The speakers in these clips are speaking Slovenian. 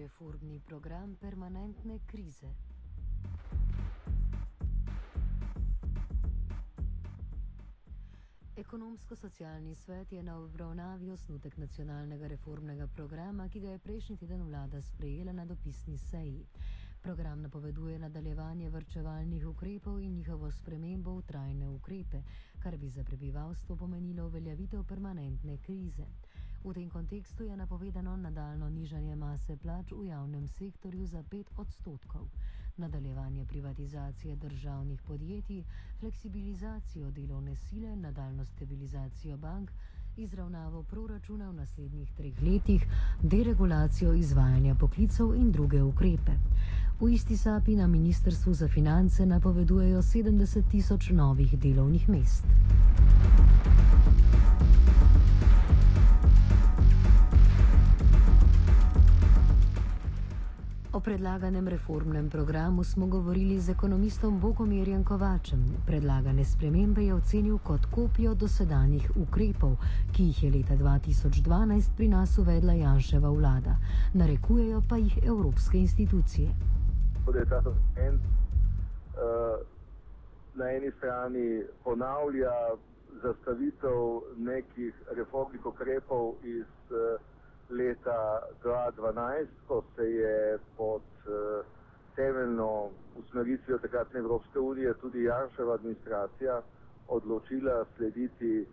reformni program permanentne krize. Ekonomsko-socialni svet je na obravnavi osnutek nacionalnega reformnega programa, ki ga je prejšnji teden vlada sprejela na dopisni seji. Program napoveduje nadaljevanje vrčevalnih ukrepov in njihovo spremembo v trajne ukrepe, kar bi za prebivalstvo pomenilo uveljavitev permanentne krize. V tem kontekstu je napovedano nadaljno nižanje mase plač v javnem sektorju za 5 odstotkov, nadaljevanje privatizacije državnih podjetij, fleksibilizacijo delovne sile, nadaljno stabilizacijo bank, izravnavo proračuna v naslednjih treh letih, deregulacijo izvajanja poklicov in druge ukrepe. V isti sapi na Ministrstvu za finance napovedujejo 70 tisoč novih delovnih mest. O predlaganem reformnem programu smo govorili z ekonomistom Bogomirjem Kovačem. Predlagane spremembe je ocenil kot kopijo dosedanjih ukrepov, ki jih je leta 2012 pri nas uvedla Janševa vlada. Narekujejo pa jih evropske institucije. Na eni strani ponavlja zastavitev nekih reformnih ukrepov iz uh, leta 2012, ko se je pod uh, temeljno usmeritvijo takratne Evropske unije tudi Janševa administracija odločila slediti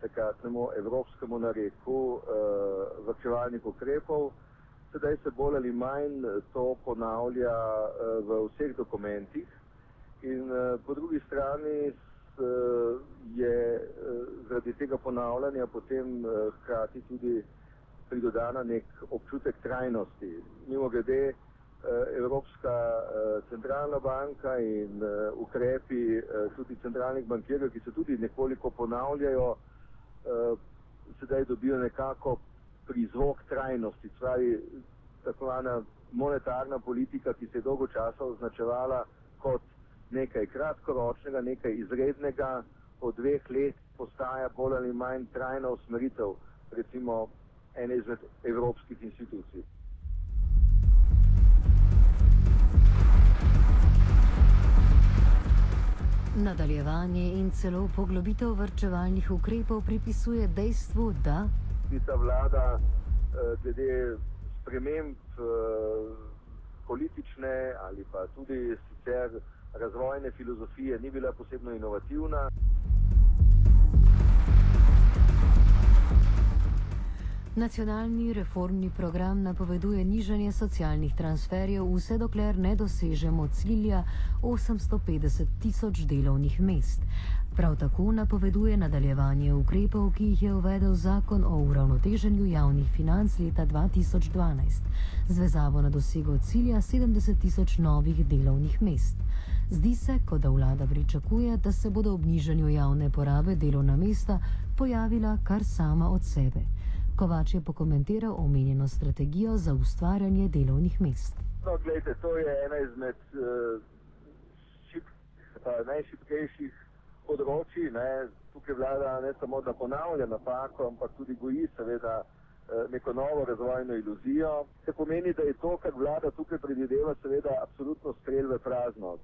takratnemu evropskemu nareku uh, vrčevalnih ukrepov. Sedaj se bolj ali manj to ponavlja uh, v vseh dokumentih in uh, po drugi strani je zaradi tega ponavljanja potem hkrati tudi pridodana nek občutek trajnosti. Mimo grede, eh, Evropska eh, centralna banka in eh, ukrepi tudi centralnih bankirjev, ki se tudi nekoliko ponavljajo, sedaj dobijo nekako prizvok trajnosti. Spravi, tako vana monetarna politika, ki se je dolgo časa označevala kot nekaj kratkoročnega, nekaj izrednega, po dveh let postaja bolj ali manj trajna usmeritev. Recimo ene izmed evropskih institucij. Nadaljevanje in celo poglobitev vrčevalnih ukrepov pripisuje dejstvu, da bi ta vlada eh, glede sprememb eh, politične ali pa tudi sicer razvojne filozofije ni bila posebno inovativna. Nacionalni reformni program napoveduje nižanje socialnih transferjev, vse dokler ne dosežemo cilja 850 tisoč delovnih mest. Prav tako napoveduje nadaljevanje ukrepov, ki jih je uvedel zakon o uravnoteženju javnih financ leta 2012, zvezavo na dosego cilja 70 tisoč novih delovnih mest. Zdi se, kot da vlada pričakuje, da se bodo ob nižanju javne porabe delovna mesta pojavila kar sama od sebe. Kovač je pokomentiral omenjeno strategijo za ustvarjanje delovnih mest. No, gledajte, to je ena izmed uh, šip, uh, najšipkejših področji. Ne. Tukaj vlada ne samo da ponavlja napako, ampak tudi goji seveda uh, neko novo razvojno iluzijo. Se pomeni, da je to, kar vlada tukaj predvideva, seveda absolutno strel v prazno.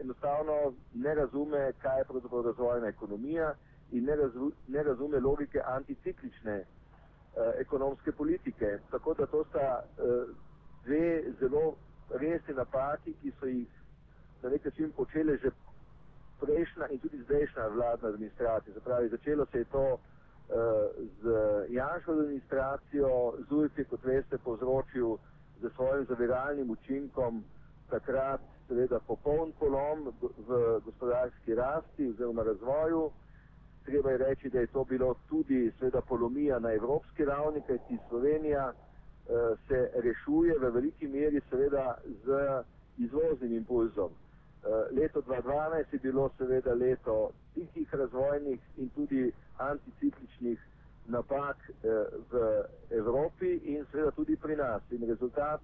Enostavno ne razume, kaj je pravzaprav razvojna ekonomija in ne, razu, ne razume logike anticiklične Eh, ekonomske politike. Tako da to sta eh, dve zelo resni napaki, ki so jih na nek način počele že prejšnja in tudi zdajšnja vladna administracija. Zapravi, začelo se je to uh, z Janšovo administracijo, ZUJF je, kot veste, povzročil z svojim zaviralnim učinkom takrat seveda popoln polom v gospodarski rasti oziroma razvoju. Treba je reči, da je to bilo tudi seveda polomija na evropski ravni, kajti Slovenija uh, se rešuje v veliki meri seveda z izvoznim impulzom. Uh, leto 2012 je bilo seveda leto tihih razvojnih in tudi anticikličnih napak uh, v Evropi in seveda tudi pri nas. In rezultat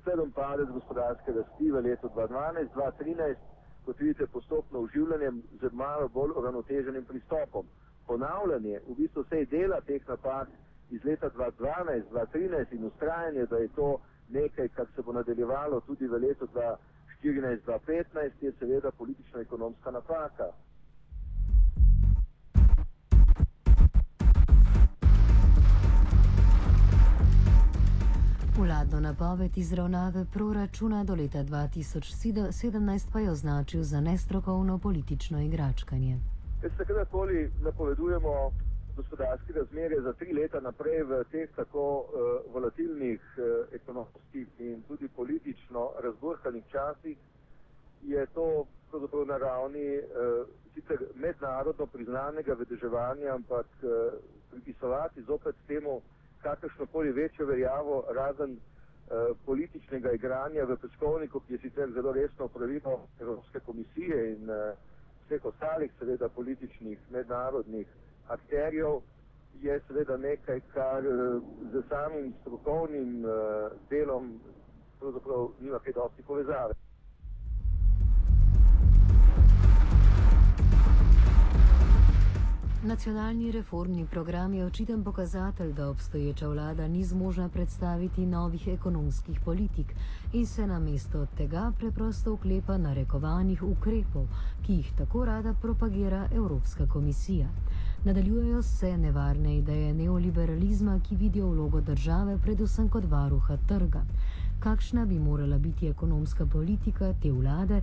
strm padec gospodarske rasti v letu 2012-2013 kot vidite, postopno uživljanje z malo bolj uravnoteženim pristopom. Ponavljanje v bistvu vsej dela teh napak iz leta 2012, 2013 in ustrajanje, da je to nekaj, kar se bo nadaljevalo tudi v letu 2014, 2015, je seveda politično-ekonomska napaka. Vladno napoved izravnave proračuna do leta 2017 pa je označil za nestrokovno politično igračkanje. Če se kadarkoli napovedujemo gospodarske razmere za tri leta naprej v teh tako uh, volatilnih uh, ekonomskih in tudi politično razburkanih časih, je to pravzaprav na ravni uh, sicer mednarodno priznanega vedeževanja, ampak uh, pripisovati zopet temu kakršno koli večjo verjavo razen uh, političnega igranja v peskovniku, ki je sicer zelo resno pravilo Evropske komisije in uh, vseh ostalih seveda političnih mednarodnih akterjev je seveda nekaj, kar z samim strokovnim uh, delom pravzaprav nima kaj dosti povezave. Nacionalni reformni program je očiten pokazatelj, da obstoječa vlada ni zmožna predstaviti novih ekonomskih politik in se namesto tega preprosto uklepa narekovanih ukrepov, ki jih tako rada propagira Evropska komisija. Nadaljujejo se nevarne ideje neoliberalizma, ki vidijo vlogo države predvsem kot varuha trga. Kakšna bi morala biti ekonomska politika te vlade,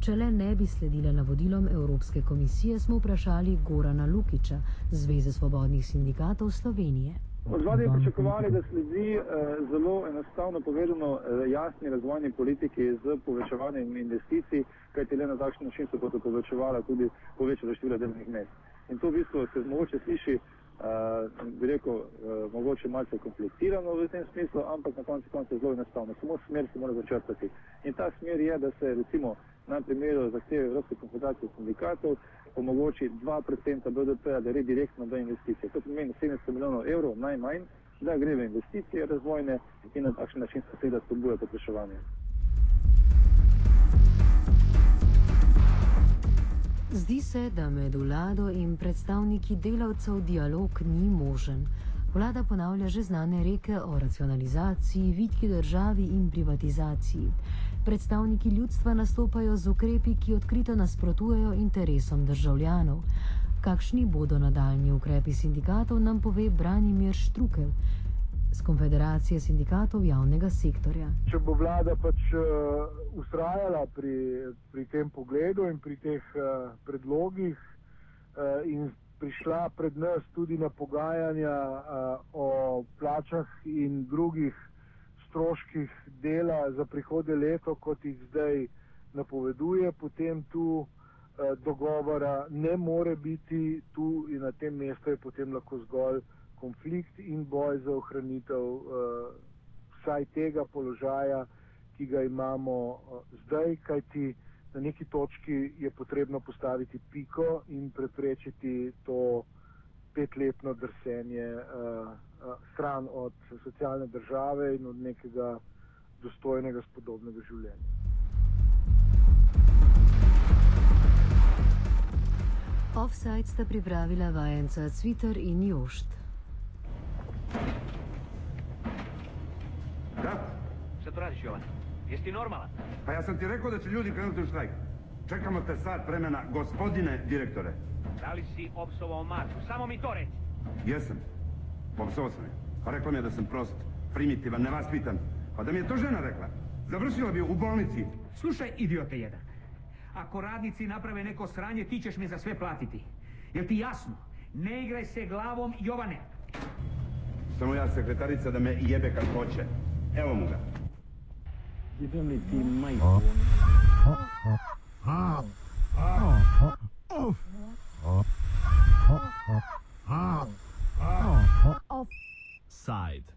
če le ne bi sledila navodilom Evropske komisije, smo vprašali Gorana Lukiča, Zveze svobodnih sindikatov Slovenije. Odvadi je pričakovali, da sledi eh, zelo enostavno povedano eh, jasni razvojni politiki z povečevanjem investicij, kajti le na takšen način se bodo povečevala tudi povečala števila delovnih mest. In to v bistvu se mogoče sliši, uh, bi rekel, uh, mogoče malce komplicirano v tem smislu, ampak na koncu konca zelo enostavno. Samo smer se mora začrtati. In ta smer je, da se recimo na primeru zahteve Evropske konfederacije sindikatov omogoči 2% BDP-ja, da gre direktno do investicije. To pomeni 700 milijonov evrov najmanj, da gre v investicije razvojne in na takšen način se seveda spodbuja popraševanje. Zdi se, da med vlado in predstavniki delavcev dialog ni možen. Vlada ponavlja že znane reke o racionalizaciji, vitki državi in privatizaciji. Predstavniki ljudstva nastopajo z ukrepi, ki odkrito nasprotujejo interesom državljanov. Kakšni bodo nadaljni ukrepi sindikatov, nam pove Branimir Štrukel, z Konfederacije sindikatov javnega sektorja. Če bo vlada pač uh, ustrajala pri, pri tem pogledu in pri teh uh, predlogih uh, in prišla pred nas tudi na pogajanja uh, o plačah in drugih stroških dela za prihodnje leto, kot jih zdaj napoveduje, potem tu uh, dogovora ne more biti, tu in na tem mestu je potem lahko zgolj konflikt in boj za ohranitev uh, vsaj tega položaja, ki ga imamo uh, zdaj, kajti na neki točki je potrebno postaviti piko in preprečiti to petletno drsenje uh, uh, stran od socialne države in od nekega dostojnega spodobnega življenja. Offside sta pripravila vajenca Cviter in Jošt. Jesi ti normalan? Pa ja sam ti rekao da će ljudi krenuti u štrajk. Čekamo te sat vremena, gospodine direktore. Da li si opsovao Marku? Samo mi to reci. Jesam. Popsao sam je. Pa rekla mi je da sam prost, primitivan, nevaspitan. Pa da mi je to žena rekla. Završila bi u bolnici. Slušaj, idiote jedan. Ako radnici naprave neko sranje, ti ćeš mi za sve platiti. Jel ti jasno? Ne igraj se glavom, Jovane. Samo ja sekretarica da me jebe kad hoće. Evo mu ga. Give him team Side.